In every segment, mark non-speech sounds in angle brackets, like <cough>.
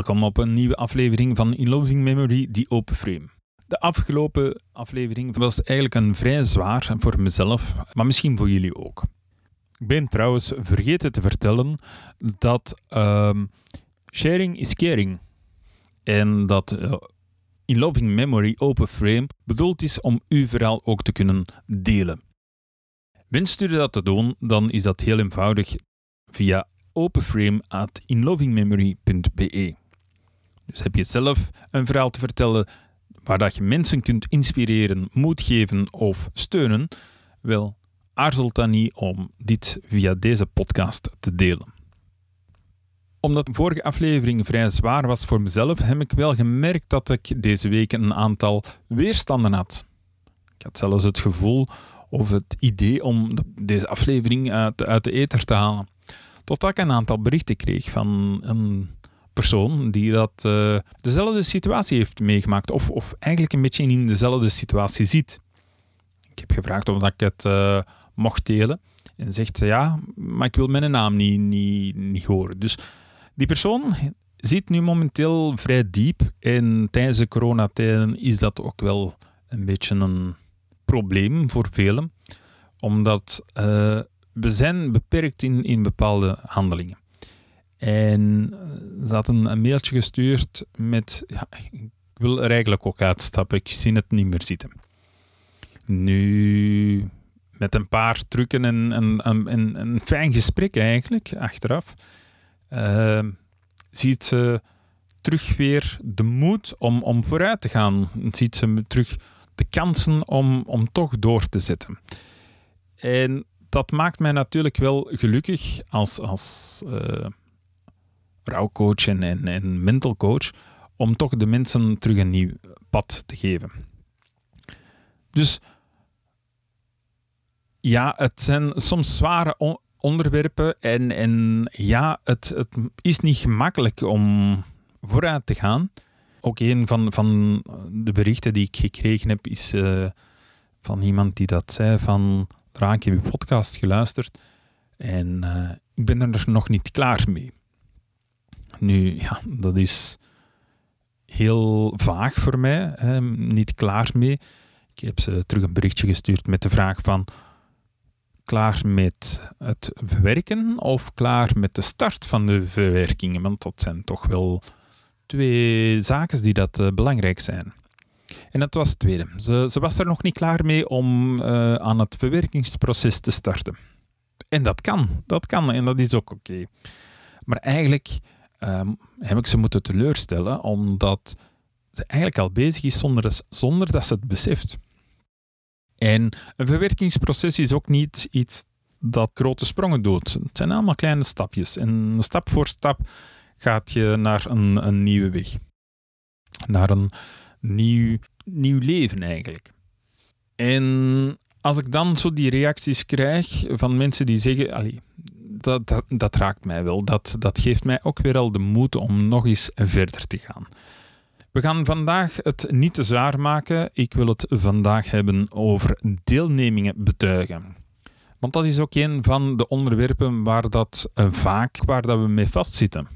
Welkom op een nieuwe aflevering van In Loving Memory, die Open Frame. De afgelopen aflevering was eigenlijk een vrij zwaar voor mezelf, maar misschien voor jullie ook. Ik ben trouwens vergeten te vertellen dat ehm, sharing is caring. En dat uh, In Loving Memory Open Frame bedoeld is om uw verhaal ook te kunnen delen. Wenst u dat te doen, dan is dat heel eenvoudig via openframe.inlovingmemory.be. Dus heb je zelf een verhaal te vertellen waar dat je mensen kunt inspireren, moed geven of steunen, wel, aarzelt dan niet om dit via deze podcast te delen. Omdat de vorige aflevering vrij zwaar was voor mezelf, heb ik wel gemerkt dat ik deze week een aantal weerstanden had. Ik had zelfs het gevoel of het idee om deze aflevering uit, uit de ether te halen. Totdat ik een aantal berichten kreeg van een persoon die dat uh, dezelfde situatie heeft meegemaakt, of, of eigenlijk een beetje in dezelfde situatie ziet. Ik heb gevraagd of ik het uh, mocht delen. En zegt ze ja, maar ik wil mijn naam niet, niet, niet horen. Dus die persoon zit nu momenteel vrij diep. En tijdens de coronatijden is dat ook wel een beetje een probleem voor velen. Omdat uh, we zijn beperkt in, in bepaalde handelingen. En eh, ze had een, mailtje gestuurd met: ja, Ik wil er eigenlijk ook uitstappen, ik zie het niet meer zitten. Nu, met een paar trucken en, en, een fijn gesprek eigenlijk, achteraf, uh, ziet ze terug weer de moed om, om vooruit te gaan. Ziet ze terug de kansen om, om toch door te zetten. En dat maakt mij natuurlijk wel gelukkig als, als uh, rouwcoach en, en, en mental coach om toch de mensen terug een nieuw pad te geven. Dus ja, het zijn soms zware onderwerpen en, en ja, het, het is niet gemakkelijk om vooruit te gaan. Ook een van, van de berichten die ik gekregen heb is uh, van iemand die dat zei van Raak, heb je podcast geluisterd en uh, ik ben er nog niet klaar mee. Nu, ja, dat is heel vaag voor mij, hè, niet klaar mee. Ik heb ze terug een berichtje gestuurd met de vraag van klaar met het verwerken of klaar met de start van de verwerkingen? Want dat zijn toch wel twee zaken die dat uh, belangrijk zijn. En dat was het tweede. Ze, ze was er nog niet klaar mee om uh, aan het verwerkingsproces te starten. En dat kan, dat kan en dat is ook oké. Maar eigenlijk um, heb ik ze moeten teleurstellen, omdat ze eigenlijk al bezig is zonder, zonder dat ze het beseft. En een verwerkingsproces is ook niet iets dat grote sprongen doet. Het zijn allemaal kleine stapjes. En stap voor stap gaat je naar een, een nieuwe weg. Naar een nieuw, nieuw leven eigenlijk. En als ik dan zo die reacties krijg van mensen die zeggen, allee, dat, dat, raakt mij wel. Dat, dat geeft mij ook weer al de moed om nog eens verder te gaan. We gaan vandaag het niet te zwaar maken. Ik wil het vandaag hebben over deelnemingen betuigen. Want dat is ook een van de onderwerpen waar dat uh, vaak waar dat we mee vastzitten.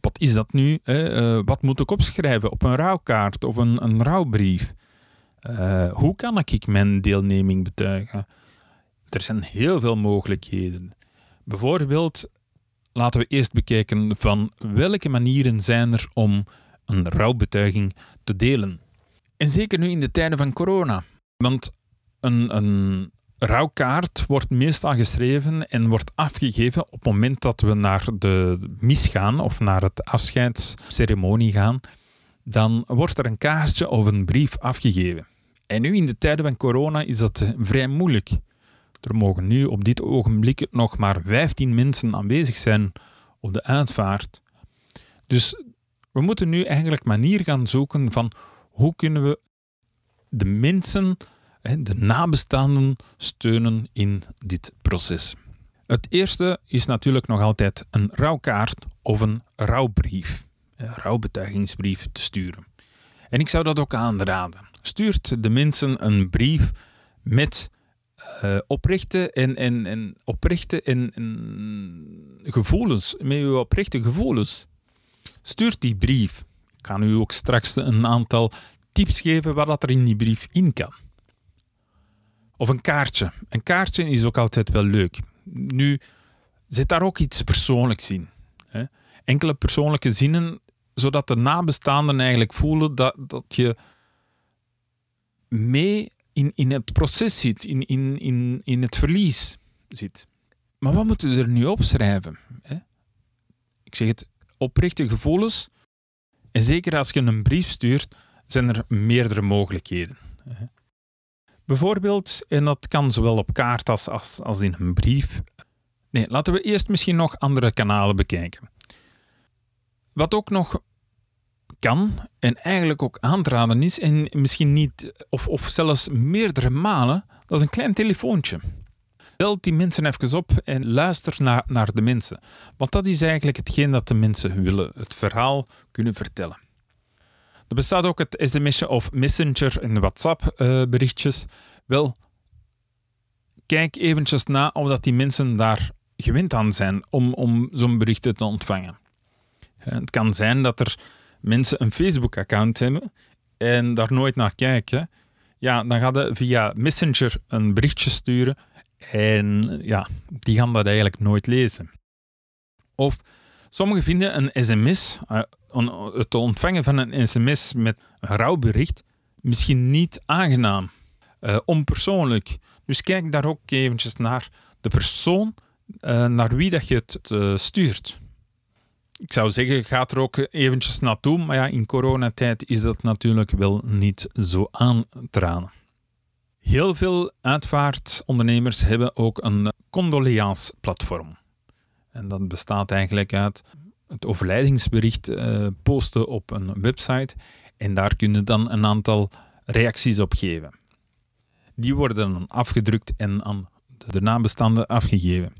Wat is dat nu? Hè? Uh, wat moet ik opschrijven op een rouwkaart of een, een rouwbrief? Uh, hoe kan ik mijn deelneming betuigen? Er zijn heel veel mogelijkheden. Bijvoorbeeld, laten we eerst bekijken van welke manieren zijn er om een rouwbetuiging te delen. En zeker nu in de tijden van corona. Want een, een rouwkaart wordt meestal geschreven en wordt afgegeven op het moment dat we naar de mis gaan of naar het afscheidsceremonie gaan. Dan wordt er een kaartje of een brief afgegeven. En nu in de tijden van corona is dat vrij moeilijk. Er mogen nu op dit ogenblik nog maar 15 mensen aanwezig zijn op de uitvaart. Dus we moeten nu eigenlijk manier gaan zoeken van hoe kunnen we de mensen de nabestaanden steunen in dit proces. Het eerste is natuurlijk nog altijd een rouwkaart of een rouwbrief, een rouwbetuigingsbrief te sturen. En ik zou dat ook aanraden. Stuurt de mensen een brief met uh, oprechte en, en, en, oprechte en, en gevoelens, met uw oprechte gevoelens. stuurt die brief. Ik kan u ook straks een aantal tips geven wat dat er in die brief in kan. Of een kaartje. Een kaartje is ook altijd wel leuk. Nu zit daar ook iets persoonlijks in. Hè? Enkele persoonlijke zinnen, zodat de nabestaanden eigenlijk voelen dat, dat je mee in, in het proces zit, in, in, in, in het verlies zit. Maar wat moeten we er nu opschrijven? Hè? Ik zeg het, oprechte gevoelens. En zeker als je een brief stuurt, zijn er meerdere mogelijkheden. Bijvoorbeeld, en dat kan zowel op kaart als, als, als in een brief. Nee, laten we eerst misschien nog andere kanalen bekijken. Wat ook nog kan en eigenlijk ook aanraden is, en misschien niet, of, of zelfs meerdere malen, dat is een klein telefoontje. Bel die mensen even op en luister naar, naar de mensen. Want dat is eigenlijk hetgeen dat de mensen willen, het verhaal kunnen vertellen. Er bestaat ook het sms'je of messenger en WhatsApp uh, berichtjes. Wel, kijk eventjes na of dat die mensen daar gewend aan zijn om, om zo'n berichten te ontvangen. Het kan zijn dat er mensen een Facebook-account hebben en daar nooit naar kijken. Ja, dan gaan ze via Messenger een berichtje sturen en ja, die gaan dat eigenlijk nooit lezen. Of sommigen vinden een sms, uh, het ontvangen van een sms met een rouwbericht, misschien niet aangenaam, uh, onpersoonlijk. Dus kijk daar ook eventjes naar de persoon uh, naar wie dat je het stuurt. Ik zou zeggen, ga er ook eventjes naartoe, maar ja, in coronatijd is dat natuurlijk wel niet zo aan te. Heel veel uitvaartondernemers hebben ook een condoleance-platform. En dat bestaat eigenlijk uit het overlijdingsbericht uh, posten op een website en daar kun je dan een aantal reacties op geven. Die worden dan afgedrukt en aan de nabestaanden afgegeven.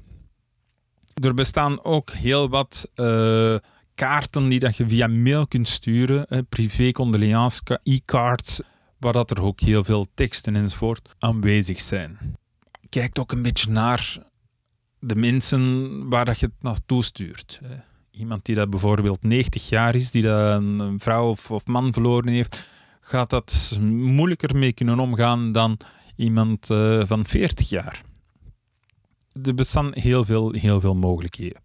Er bestaan ook heel wat uh, kaarten die dat je via mail kunt sturen, uh, privé condoleance e-cards, waar dat er ook heel veel teksten enzovoort aanwezig zijn. Kijk ook een beetje naar de mensen waar dat je het naartoe stuurt. Iemand die dat bijvoorbeeld 90 jaar is, die dat een vrouw of, of man verloren heeft, gaat dat moeilijker mee kunnen omgaan dan iemand uh, van 40 jaar. Er bestaan heel veel, heel veel mogelijkheden.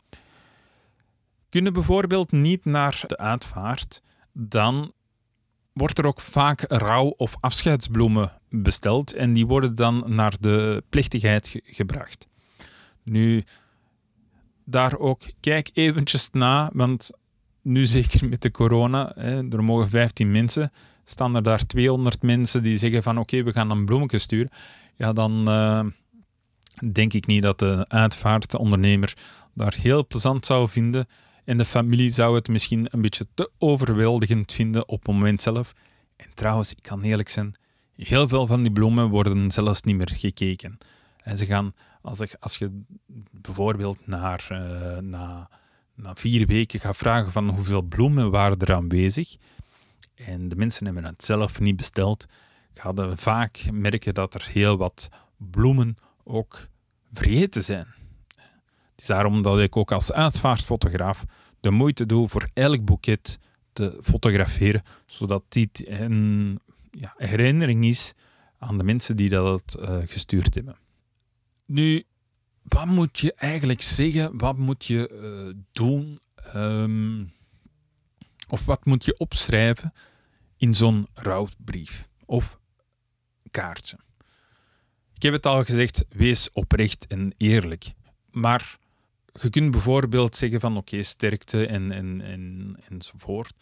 Kunnen bijvoorbeeld niet naar de uitvaart, dan wordt er ook vaak rouw- of afscheidsbloemen besteld en die worden dan naar de plechtigheid gebracht. Nu, daar ook kijk eventjes na, want nu <laughs> zeker met de corona, hè, er mogen 15 mensen, staan er daar 200 mensen die zeggen van oké, we gaan een bloemetje sturen. Ja, dan uh, denk ik niet dat de uitvaartondernemer daar heel plezant zou vinden. En de familie zou het misschien een beetje te overweldigend vinden op het moment zelf. En trouwens, ik kan eerlijk zijn, heel veel van die bloemen worden zelfs niet meer gekeken. En ze gaan, als, ik, als je bijvoorbeeld naar, uh, na, vier weken gaat vragen van hoeveel bloemen waren er aanwezig, en de mensen hebben het zelf niet besteld, ga je vaak merken dat er heel wat bloemen ook vergeten zijn. Het is daarom dat ik ook als uitvaartfotograaf de moeite doe voor elk boeket te fotograferen, zodat dit een ja, herinnering is aan de mensen die dat uh, gestuurd hebben. Nu, wat moet je eigenlijk zeggen? Wat moet je uh, doen? Um, of wat moet je opschrijven in zo'n rouwbrief of kaartje? Ik heb het al gezegd, wees oprecht en eerlijk. Maar je kunt bijvoorbeeld zeggen van oké, sterkte en, en, en, enzovoort.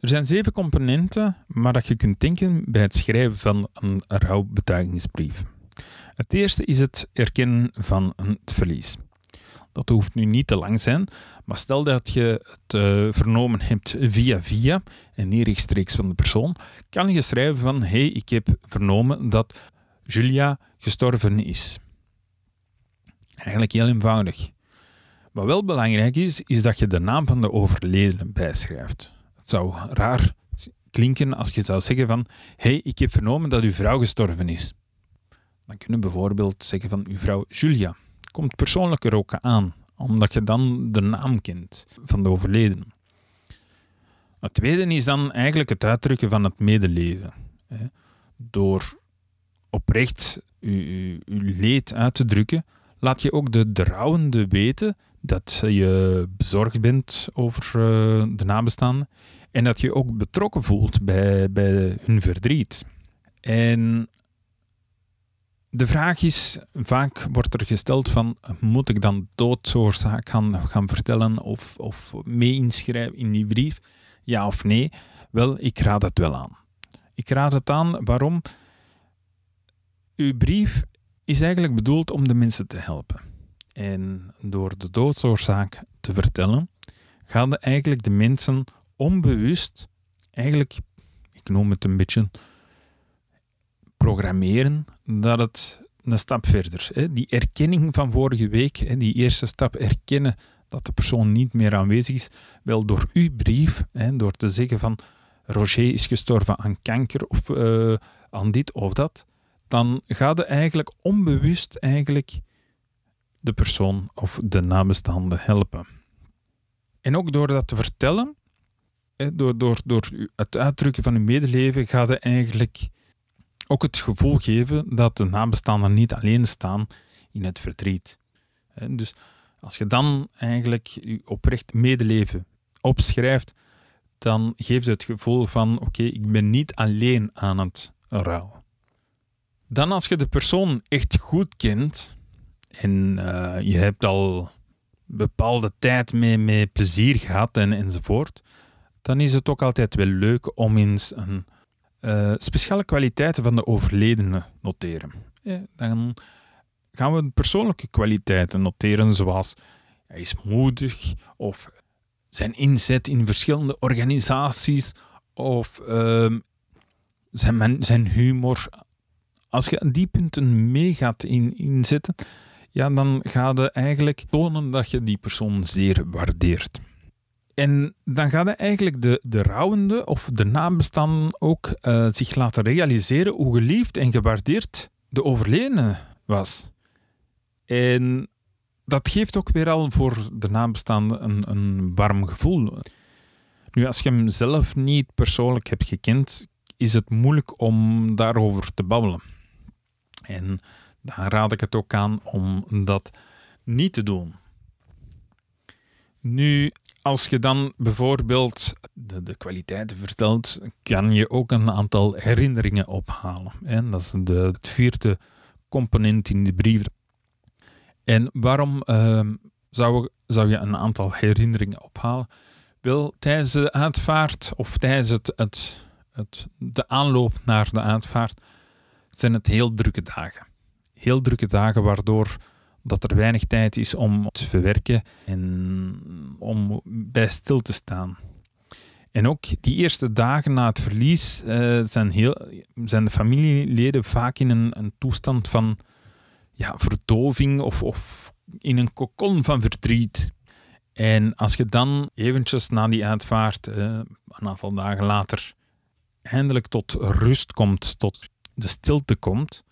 Er zijn zeven componenten maar dat je kunt denken bij het schrijven van een rouwbetuigingsbrief. Het eerste is het erkennen van het verlies. Dat hoeft nu niet te lang zijn, maar stel dat je het uh, vernomen hebt via via en niet rechtstreeks van de persoon, kan je schrijven van hey, ik heb vernomen dat Julia gestorven is. Eigenlijk heel eenvoudig. Wat wel belangrijk is, is dat je de naam van de overledene bijschrijft. Het zou raar klinken als je zou zeggen van hey, ik heb vernomen dat uw vrouw gestorven is. Dan kun je bijvoorbeeld zeggen van uw vrouw Julia. Komt persoonlijker ook aan, omdat je dan de naam kent van de overledene. Het tweede is dan eigenlijk het uitdrukken van het medeleven. Door oprecht uw, leed uit te drukken, laat je ook de, de rouwende weten dat je bezorgd bent over uh, de nabestaanden en dat je ook betrokken voelt bij, bij hun verdriet. En de vraag is, vaak wordt er gesteld van, moet ik dan doodsoorzaak gaan, gaan vertellen of, of mee inschrijven in die brief? Ja of nee? Wel, ik raad het wel aan. Ik raad het aan, waarom? Uw brief is eigenlijk bedoeld om de mensen te helpen. En door de doodsoorzaak te vertellen, gaan eigenlijk de mensen onbewust, eigenlijk, ik noem het een beetje programmeren, dat het een stap verder. Hè. Die erkenning van vorige week, hè, die eerste stap erkennen dat de persoon niet meer aanwezig is, wel door uw brief, hè, door te zeggen van Roger is gestorven aan kanker of uh, aan dit of dat, dan gaat het eigenlijk onbewust eigenlijk de persoon of de nabestaande helpen. En ook door dat te vertellen, door, door, door het uitdrukken van uw medeleven, gaat het eigenlijk ook het gevoel geven dat de nabestaanden niet alleen staan in het verdriet. Dus als je dan eigenlijk je oprecht medeleven opschrijft, dan geeft het gevoel van oké, ik ben niet alleen aan het rouwen. Dan als je de persoon echt goed kent en uh, je hebt al bepaalde tijd mee, mee plezier gehad en, enzovoort, dan is het ook altijd wel leuk om eens een uh, speciale kwaliteiten van de overledene noteren. Ja, dan gaan we persoonlijke kwaliteiten noteren, zoals hij is moedig, of zijn inzet in verschillende organisaties, of uh, zijn, zijn humor. Als je die punten mee gaat in, inzetten, ja, dan ga je eigenlijk tonen dat je die persoon zeer waardeert. En dan gaat eigenlijk de, de rouwende of de nabestaanden ook uh, zich laten realiseren hoe geliefd en gewaardeerd de overledene was. En dat geeft ook weer al voor de nabestaanden een, een warm gevoel. Nu, als je hem zelf niet persoonlijk hebt gekend, is het moeilijk om daarover te babbelen. En dan raad ik het ook aan om dat niet te doen. Nu, als je dan bijvoorbeeld de, de kwaliteiten vertelt, kan je ook een aantal herinneringen ophalen. En dat is de, het vierde component in de brief. En waarom uh, zou, zou je een aantal herinneringen ophalen? Wel, tijdens de uitvaart of tijdens het, het, de aanloop naar de uitvaart zijn het heel drukke dagen. Heel drukke dagen waardoor dat er weinig tijd is om te verwerken en om bij stil te staan. En ook die eerste dagen na het verlies uh, zijn, heel, zijn de familieleden vaak in een, een toestand van ja, verdoving of, of in een kokon van verdriet. En als je dan eventjes na die uitvaart, uh, een aantal dagen later, eindelijk tot rust komt, tot de stilte komt,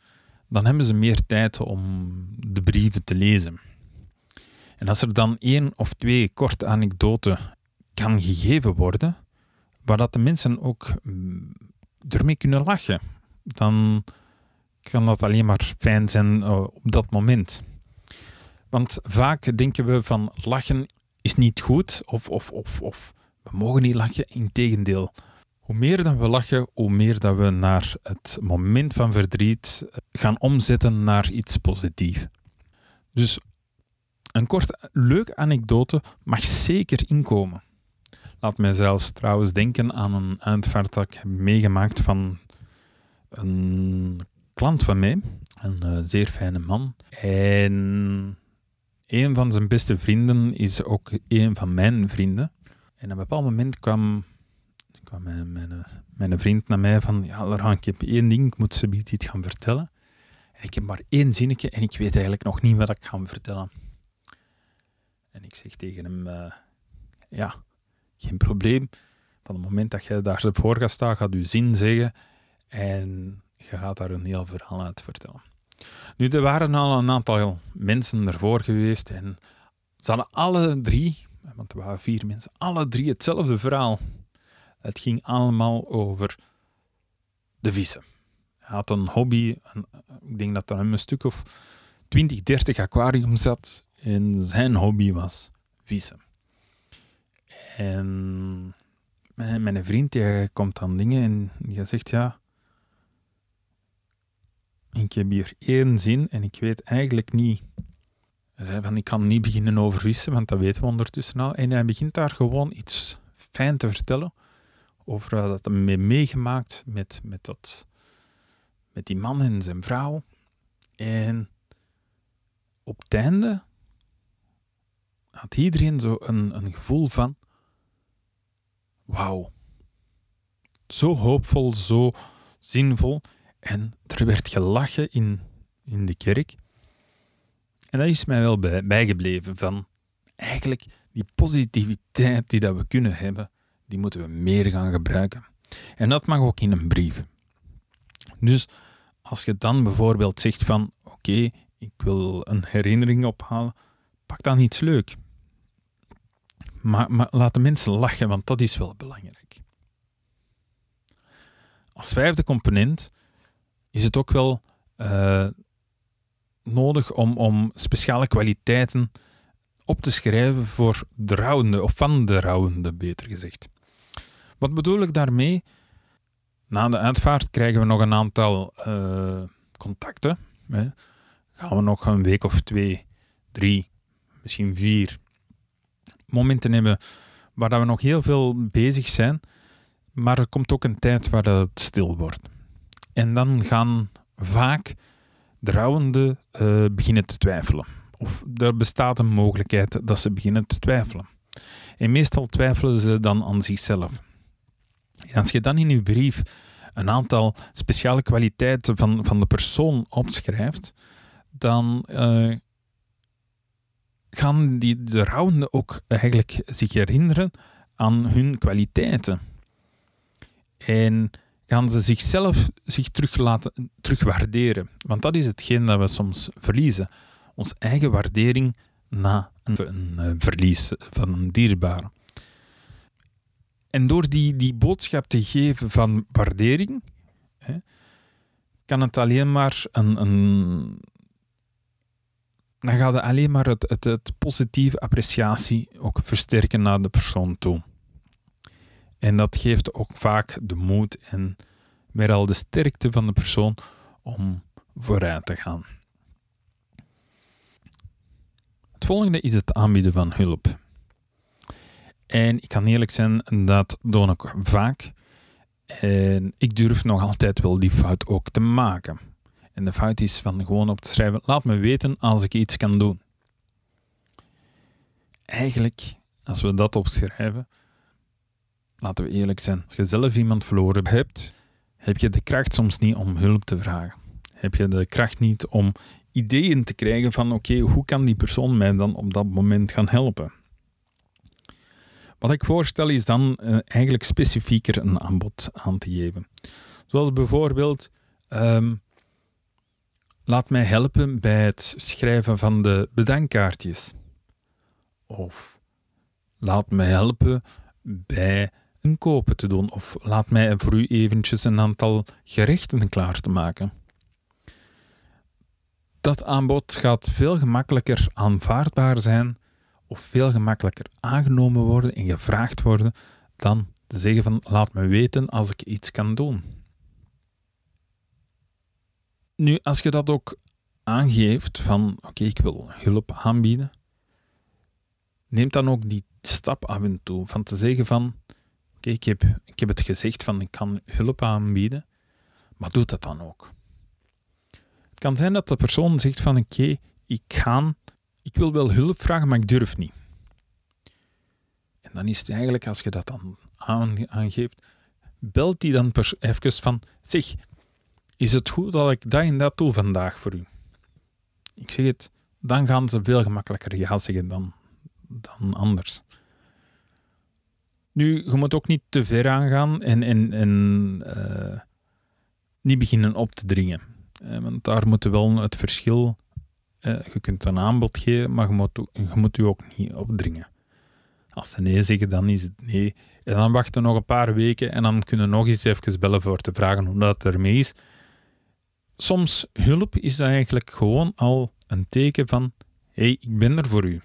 dan hebben ze meer tijd om de brieven te lezen. En als er dan één of twee korte anekdoten kan gegeven worden, waar dat de mensen ook mm, ermee kunnen lachen, dan kan dat alleen maar fijn zijn eh, op dat moment. Want vaak denken we van lachen is niet goed of, of, of, of we mogen niet lachen. Integendeel, hoe meer dat we lachen, hoe meer dat we naar het moment van verdriet gaan omzetten naar iets positiefs. Dus een kort leuke anekdote mag zeker inkomen. Laat mij zelfs trouwens denken aan een uitvaart dat ik heb meegemaakt van een klant van mij, een uh, zeer fijne man. En een van zijn beste vrienden is ook een van mijn vrienden. En op een bepaald moment kwam kwam mijn, mijn, vriend naar mij van, ja, Laurent, ik heb één ding, ik moet ze iets gaan vertellen. En ik heb maar één zinnetje en ik weet eigenlijk nog niet wat ik ga vertellen. En ik zeg tegen hem, uh, ja, geen probleem. Van het moment dat je daar voor gaat staan, gaat je zin zeggen en je gaat daar een heel verhaal uit vertellen. Nu, er waren al een aantal mensen ervoor geweest en ze hadden alle drie, want er waren vier mensen, alle drie hetzelfde verhaal. Het ging allemaal over de vissen. Hij had een hobby, ik denk dat er een stuk of 20, 30 aquarium zat. En zijn hobby was vissen. En mijn, vriend die komt aan dingen en die zegt ja, ik heb hier één zin en ik weet eigenlijk niet. Hij zei van ik kan niet beginnen over vissen, want dat weten we ondertussen al. En hij begint daar gewoon iets fijn te vertellen over wat hij mee meegemaakt met, met, dat, met die man en zijn vrouw. En op het einde had iedereen zo een, een gevoel van wauw. Zo hoopvol, zo zinvol. En er werd gelachen in, in de kerk. En dat is mij wel bij, bijgebleven van eigenlijk die positiviteit die dat we kunnen hebben, die moeten we meer gaan gebruiken. En dat mag ook in een brief. Dus als je dan bijvoorbeeld zegt van oké, ik wil een herinnering ophalen, pak dan iets leuk. Maar, laat de mensen lachen, want dat is wel belangrijk. Als vijfde component is het ook wel uh, nodig om, om speciale kwaliteiten op te schrijven voor de rouwende, of van de rouwende, beter gezegd. Wat bedoel ik daarmee? Na de uitvaart krijgen we nog een aantal uh, contacten. Hè. Gaan we nog een week of twee, drie, misschien vier momenten hebben waar we nog heel veel bezig zijn, maar er komt ook een tijd waar het stil wordt. En dan gaan vaak de rouwenden uh, beginnen te twijfelen. Of er bestaat een mogelijkheid dat ze beginnen te twijfelen. En meestal twijfelen ze dan aan zichzelf. Als je dan in je brief een aantal speciale kwaliteiten van, van de persoon opschrijft, dan uh, gaan die, de rouwenden ook eigenlijk zich herinneren aan hun kwaliteiten. En gaan ze zichzelf zich terug laten terugwaarderen. Want dat is hetgeen dat we soms verliezen. Onze eigen waardering na een, een eh, verlies van een dierbare. En door die, die boodschap te geven van waardering, hè, kan het alleen maar een, een dan gaat het alleen maar het, het, het positieve appreciatie ook versterken naar de persoon toe. En dat geeft ook vaak de moed en weer al de sterkte van de persoon om vooruit te gaan. Het volgende is het aanbieden van hulp. En ik kan eerlijk zijn, dat doe ik vaak. En ik durf nog altijd wel die fout ook te maken. En de fout is van gewoon op te schrijven: laat me weten als ik iets kan doen. Eigenlijk, als we dat opschrijven, laten we eerlijk zijn. Als je zelf iemand verloren hebt, heb je de kracht soms niet om hulp te vragen. Heb je de kracht niet om ideeën te krijgen van oké, hoe kan die persoon mij dan op dat moment gaan helpen? Wat ik voorstel is dan uh, eigenlijk specifieker een aanbod aan te geven. Zoals bijvoorbeeld, ehm, laat mij helpen bij het schrijven van de bedankkaartjes. Of laat mij helpen bij een kopen te doen. Of laat mij voor u eventjes een aantal gerechten klaar te maken. Dat aanbod gaat veel gemakkelijker aanvaardbaar zijn of veel gemakkelijker aangenomen worden en gevraagd worden dan te zeggen van laat me weten als ik iets kan doen. Nu, als je dat ook aangeeft van oké, ik wil hulp aanbieden, neem dan ook die stap af en toe van te zeggen van oké, ik, heb, ik heb het gezegd van ik kan hulp aanbieden, maar doe dat dan ook. Het kan zijn dat de persoon zegt van oké, ik ga, ik wil wel hulp vragen, maar ik durf niet. En dan is het eigenlijk, als je dat dan aangeeft, belt die dan even van zeg, is het goed dat ik dat en dat doe vandaag voor u? Ik zeg het, dan gaan ze veel gemakkelijker ja zeggen dan, dan anders. Nu, je moet ook niet te ver aangaan en, en, en uh, niet beginnen op te dringen. Want daar moet je wel het verschil... Uh, je kunt een aanbod geven, maar je moet, je ook niet opdringen. Als ze nee zeggen, dan is het nee. En dan wachten nog een paar weken en dan kunnen we nog eens even bellen voor te vragen hoe dat ermee is. Soms hulp is eigenlijk gewoon al een teken van hey, ik ben er voor u.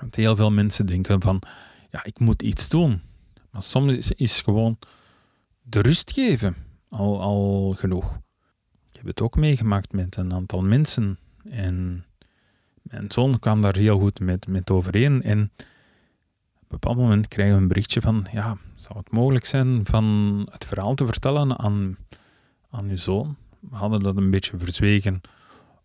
Want heel veel mensen denken van ja, ik moet iets doen. Maar soms is, is gewoon de rust geven al, al genoeg. Ik heb het ook meegemaakt met een aantal mensen. En mijn zoon kwam daar heel goed met, met overeen. En op een bepaald moment krijgen we een berichtje van, ja, zou het mogelijk zijn van het verhaal te vertellen aan, aan uw zoon? We hadden dat een beetje verzwegen,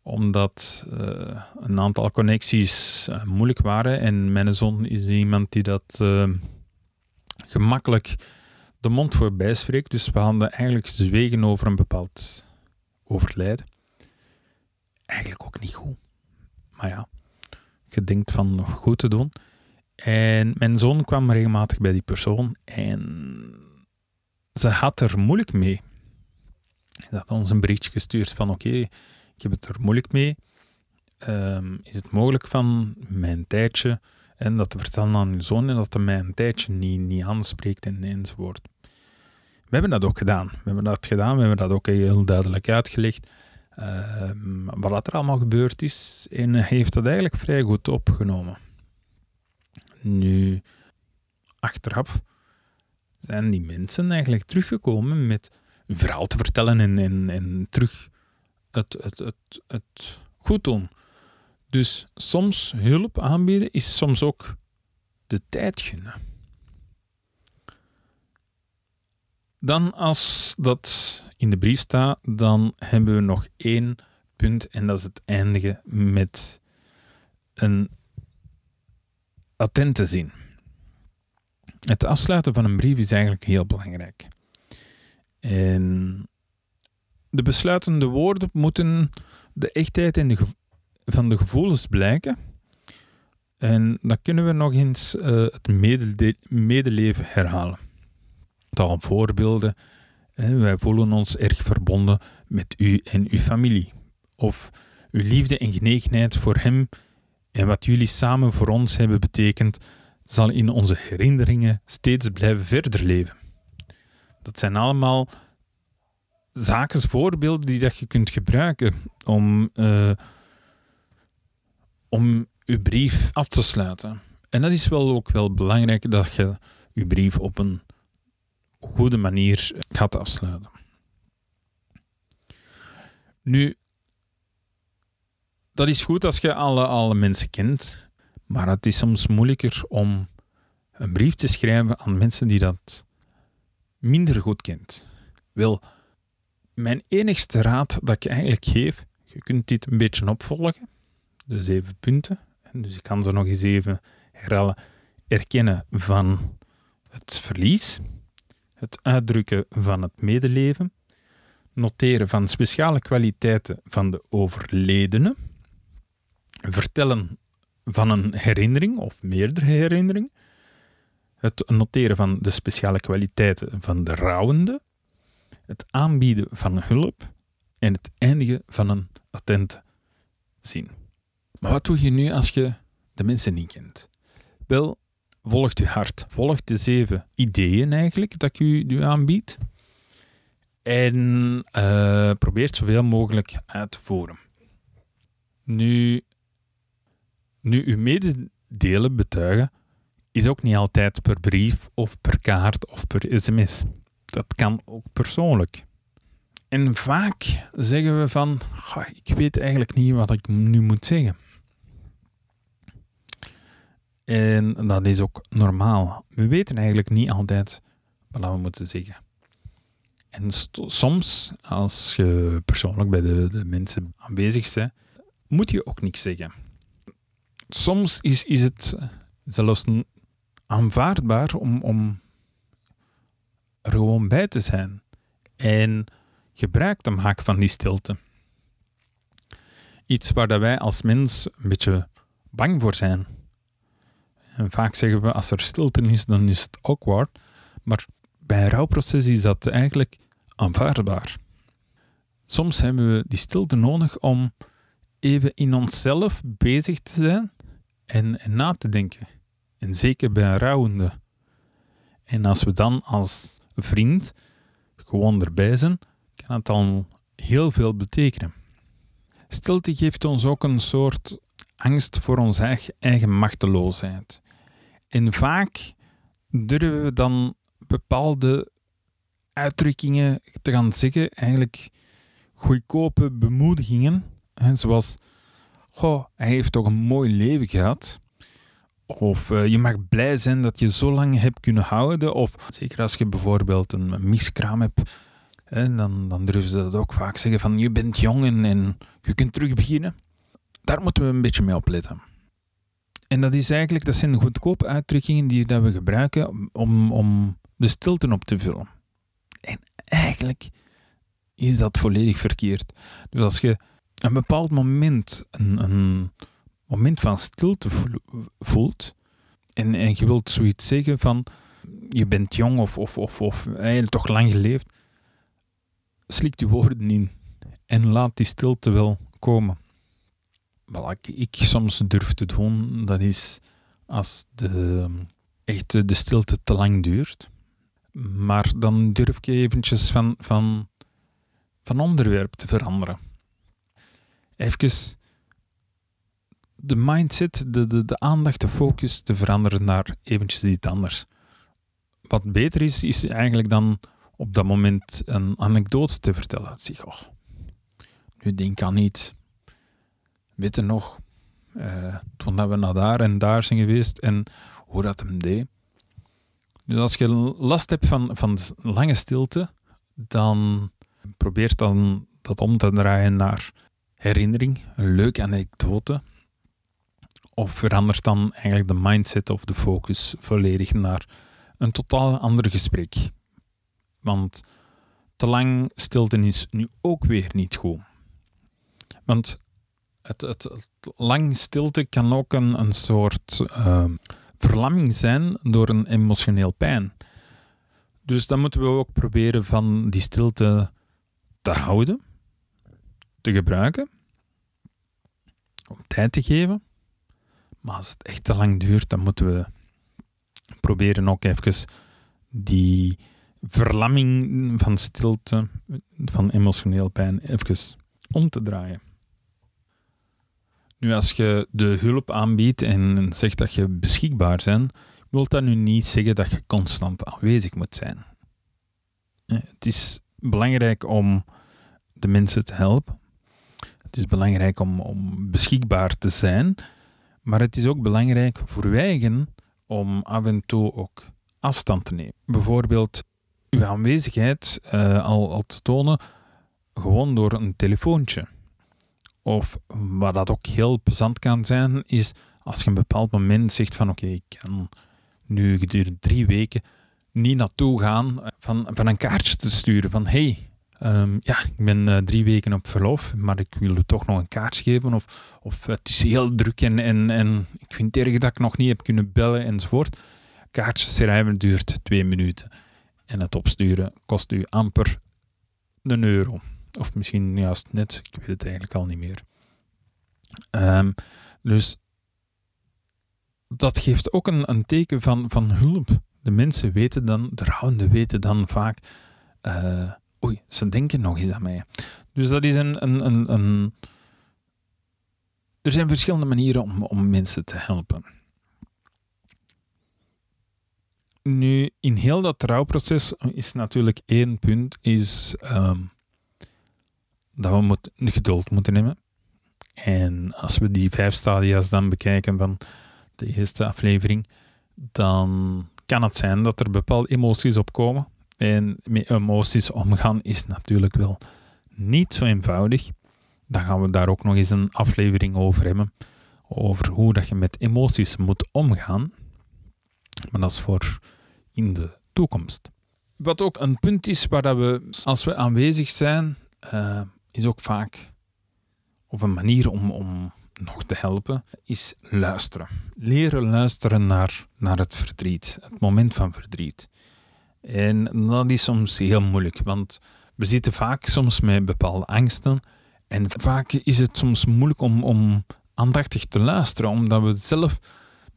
omdat uh, een aantal connecties uh, moeilijk waren. En mijn zoon is iemand die dat uh, gemakkelijk de mond voorbij spreekt. Dus we hadden eigenlijk zwegen over een bepaald overlijden. Eigenlijk ook niet goed. Maar ja, je denkt van goed te doen. En mijn zoon kwam regelmatig bij die persoon en ze had er moeilijk mee. Ze had ons een berichtje gestuurd van oké, ik heb het er moeilijk mee. Um, is het mogelijk van mijn tijdje en dat te vertellen aan uw zoon en dat hij mij een tijdje niet, niet aanspreekt en, enzovoort. We hebben dat ook gedaan. We hebben dat gedaan, we hebben dat ook heel duidelijk uitgelegd. Uh, wat er allemaal gebeurd is. En heeft dat eigenlijk vrij goed opgenomen. Nu, achteraf zijn die mensen eigenlijk teruggekomen met een verhaal te vertellen en, en, en terug het, het, het, het goed doen. Dus soms hulp aanbieden is soms ook de tijd gunnen. Dan als dat in de brief staat, dan hebben we nog één punt en dat is het eindigen met een attente zin. Het afsluiten van een brief is eigenlijk heel belangrijk. En de besluitende woorden moeten de echtheid en de van de gevoelens blijken. En dan kunnen we nog eens uh, het medeleven herhalen tal voorbeelden. Wij voelen ons erg verbonden met u en uw familie. Of uw liefde en genegenheid voor hem en wat jullie samen voor ons hebben betekend, zal in onze herinneringen steeds blijven verder leven. Dat zijn allemaal zaken, voorbeelden die dat je kunt gebruiken om, uh, om je brief af te sluiten. En dat is wel ook wel belangrijk dat je je brief op een goede manier gaat afsluiten. Nu, dat is goed als je alle, alle mensen kent, maar het is soms moeilijker om een brief te schrijven aan mensen die dat minder goed kent. Wel, mijn enigste raad dat ik eigenlijk geef, je kunt dit een beetje opvolgen, de zeven punten. Dus ik kan ze nog eens even herhalen. Erkennen van het verlies, het uitdrukken van het medeleven, noteren van speciale kwaliteiten van de overledene, vertellen van een herinnering of meerdere herinneringen, het noteren van de speciale kwaliteiten van de rouwende, het aanbieden van hulp en het eindigen van een attente zin. Maar wat doe je nu als je de mensen niet kent? Wel, volgt uw hart. Volgt de zeven ideeën eigenlijk dat ik u, u aanbied. En uh, probeert zoveel mogelijk uit te voeren. Nu, nu uw mededelen betuigen is ook niet altijd per brief of per kaart of per sms. Dat kan ook persoonlijk. En vaak zeggen we van, ik weet eigenlijk niet wat ik nu moet zeggen. En dat is ook normaal. We weten eigenlijk niet altijd wat we moeten zeggen. En soms, als je persoonlijk bij de, de mensen aanwezig bent, moet je ook niks zeggen. Soms is, is het zelfs aanvaardbaar om, om er gewoon bij te zijn en gebruik te maken van die stilte. Iets waar wij als mens een beetje bang voor zijn. En vaak zeggen we, als er stilte is, dan is het awkward. Maar bij een rouwproces is dat eigenlijk aanvaardbaar. Soms hebben we die stilte nodig om even in onszelf bezig te zijn en, en na te denken. En zeker bij een rouwende. En als we dan als vriend gewoon erbij zijn, kan het dan heel veel betekenen. Stilte geeft ons ook een soort angst voor onze eigen machteloosheid. En vaak durven we dan bepaalde uitdrukkingen te gaan zeggen, eigenlijk goedkope bemoedigingen, zoals Hij heeft toch een mooi leven gehad. Of uh, je mag blij zijn dat je zo lang hebt kunnen houden. Of zeker als je bijvoorbeeld een miskraam hebt, hè, dan, dan durven ze dat ook vaak zeggen van je bent jong en, en je kunt terug beginnen. Daar moeten we een beetje mee opletten. En dat is eigenlijk, dat zijn goedkope uitdrukkingen die dat we gebruiken om, om de stilte op te vullen. En eigenlijk is dat volledig verkeerd. Dus als je een bepaald moment, een, een moment van stilte voelt, en, en je wilt zoiets zeggen van je bent jong of, of, of, of toch lang geleefd, slik die woorden in en laat die stilte wel komen. Wat ik, ik soms durf te doen, dat is als de, echt de stilte te lang duurt. Maar dan durf ik eventjes van, van, van onderwerp te veranderen even de mindset, de, de, de aandacht, de focus te veranderen naar eventjes iets anders. Wat beter is, is eigenlijk dan op dat moment een anekdote te vertellen. Zeg, oh, nu denk aan niet. Weet nog, uh, toen we naar daar en daar zijn geweest en hoe dat hem deed. Dus als je last hebt van, van lange stilte, dan probeer dan dat om te draaien naar herinnering, een leuke anekdote? Of verandert dan eigenlijk de mindset of de focus volledig naar een totaal ander gesprek? Want te lang stilte is nu ook weer niet goed. Want het, het, lang stilte kan ook een, een soort uh, verlamming zijn door een emotioneel pijn. Dus dan moeten we ook proberen van die stilte te houden te gebruiken, om tijd te geven. Maar als het echt te lang duurt, dan moeten we proberen ook even die verlamming van stilte, van emotioneel pijn, even om te draaien. Nu, als je de hulp aanbiedt en zegt dat je beschikbaar bent, wil dat nu niet zeggen dat je constant aanwezig moet zijn. Eh, het is belangrijk om de mensen te helpen, het is belangrijk om, om beschikbaar te zijn, maar het is ook belangrijk voor uw eigen om af en toe ook afstand te nemen. Bijvoorbeeld uw aanwezigheid uh, al, al te tonen gewoon door een telefoontje. Of wat dat ook heel plezant kan zijn, is als je een bepaald moment zegt van oké, ik kan nu gedurende drie weken niet naartoe gaan van, van een kaartje te sturen van hey, Ehm, ja, ik ben uh, drie weken op verlof, maar ik wil u toch nog een kaart geven. Of, of het is heel druk en, en, ik vind het erg dat ik nog niet heb kunnen bellen enzovoort. Kaartjes schrijven duurt twee minuten. En het opsturen kost u amper een euro. Of misschien juist net, ik weet het eigenlijk al niet meer. Um, dus dat geeft ook een, een teken van, van hulp. De mensen weten dan, de rouwenden weten dan vaak... Uh, oei, ze denken nog eens aan mij. Dus dat is een, een, een, een er zijn verschillende manieren om, om mensen te helpen. Nu, in heel dat rouwproces is natuurlijk één punt, is um, dat we moet, geduld moeten nemen. En als we die vijf stadia's dan bekijken van de eerste aflevering, dan kan het zijn dat er bepaalde emoties opkomen. En met emoties omgaan is natuurlijk wel niet zo eenvoudig. Dan gaan we daar ook nog eens een aflevering over hebben. Over hoe dat je met emoties moet omgaan. Maar dat is voor in de toekomst. Wat ook een punt is waar dat we, als we aanwezig zijn, uh, is ook vaak, of een manier om, om nog te helpen, is luisteren. Leren luisteren naar, naar het verdriet, het moment van verdriet. En dat is soms heel moeilijk, want we zitten vaak soms met bepaalde angsten. En vaak is het soms moeilijk om, om aandachtig te luisteren, omdat we zelf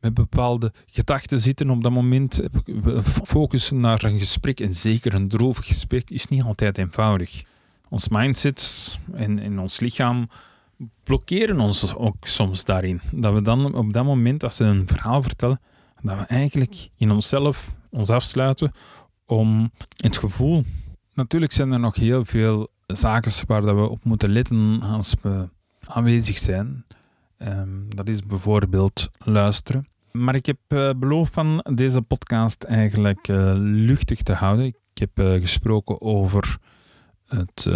met bepaalde gedachten zitten op dat moment. We focussen naar een gesprek en zeker een droevig gesprek is niet altijd eenvoudig. Ons mindset en, en ons lichaam blokkeren ons ook soms daarin. Dat we dan op dat moment, als ze een verhaal vertellen, dat we eigenlijk in onszelf ons afsluiten om het gevoel. Natuurlijk zijn er nog heel veel zaken waar dat we op moeten letten als we aanwezig zijn. Ehm, dat is bijvoorbeeld luisteren. Maar ik heb uh, beloofd van deze podcast eigenlijk uh, luchtig te houden. Ik heb uh, gesproken over het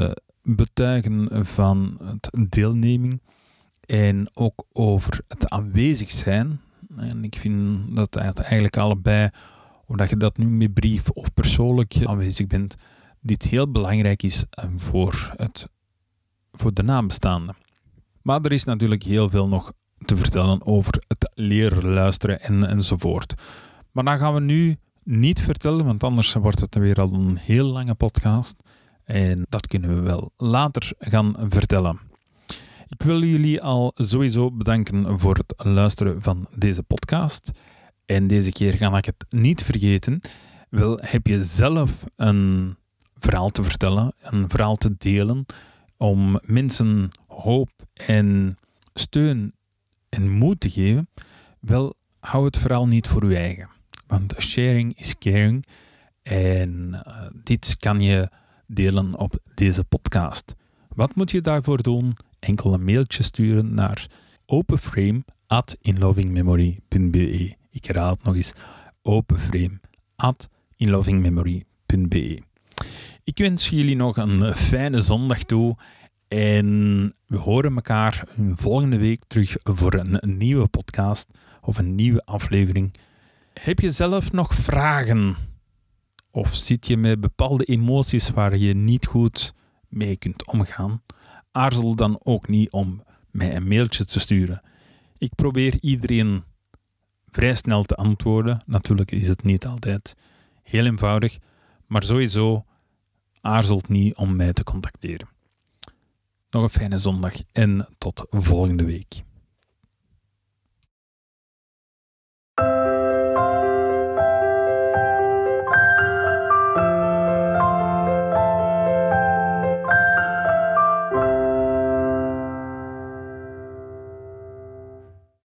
betuigen van het deelneming en ook over het aanwezig zijn. En ik vind dat eigenlijk allebei, of dat je dat nu met brief of persoonlijk aanwezig bent, dit heel belangrijk is voor, het, voor de nabestaanden. Maar er is natuurlijk heel veel nog te vertellen over het leren luisteren en, enzovoort. Maar dat gaan we nu niet vertellen, want anders wordt het weer al een heel lange podcast. En dat kunnen we wel later gaan vertellen. Ik wil jullie al sowieso bedanken voor het luisteren van deze podcast. En deze keer ga ik het niet vergeten. Wel, heb je zelf een verhaal te vertellen, een verhaal te delen, om mensen hoop en steun en moed te geven, wel, hou het verhaal niet voor je eigen. Want sharing is caring. En uh, dit kan je delen op deze podcast. Wat moet je daarvoor doen? Enkel een mailtje sturen naar openframe.inlovingmemory.be Ik herhaal het nog eens. openframe.inlovingmemory.be Ik wens jullie nog een fijne zondag toe. En we horen elkaar volgende week terug voor een nieuwe podcast of een nieuwe aflevering. Heb je zelf nog vragen? Of zit je met bepaalde emoties waar je niet goed mee kunt omgaan? Aarzel dan ook niet om mij een mailtje te sturen. Ik probeer iedereen vrij snel te antwoorden. Natuurlijk is het niet altijd heel eenvoudig, maar sowieso aarzelt niet om mij te contacteren. Nog een fijne zondag en tot volgende week.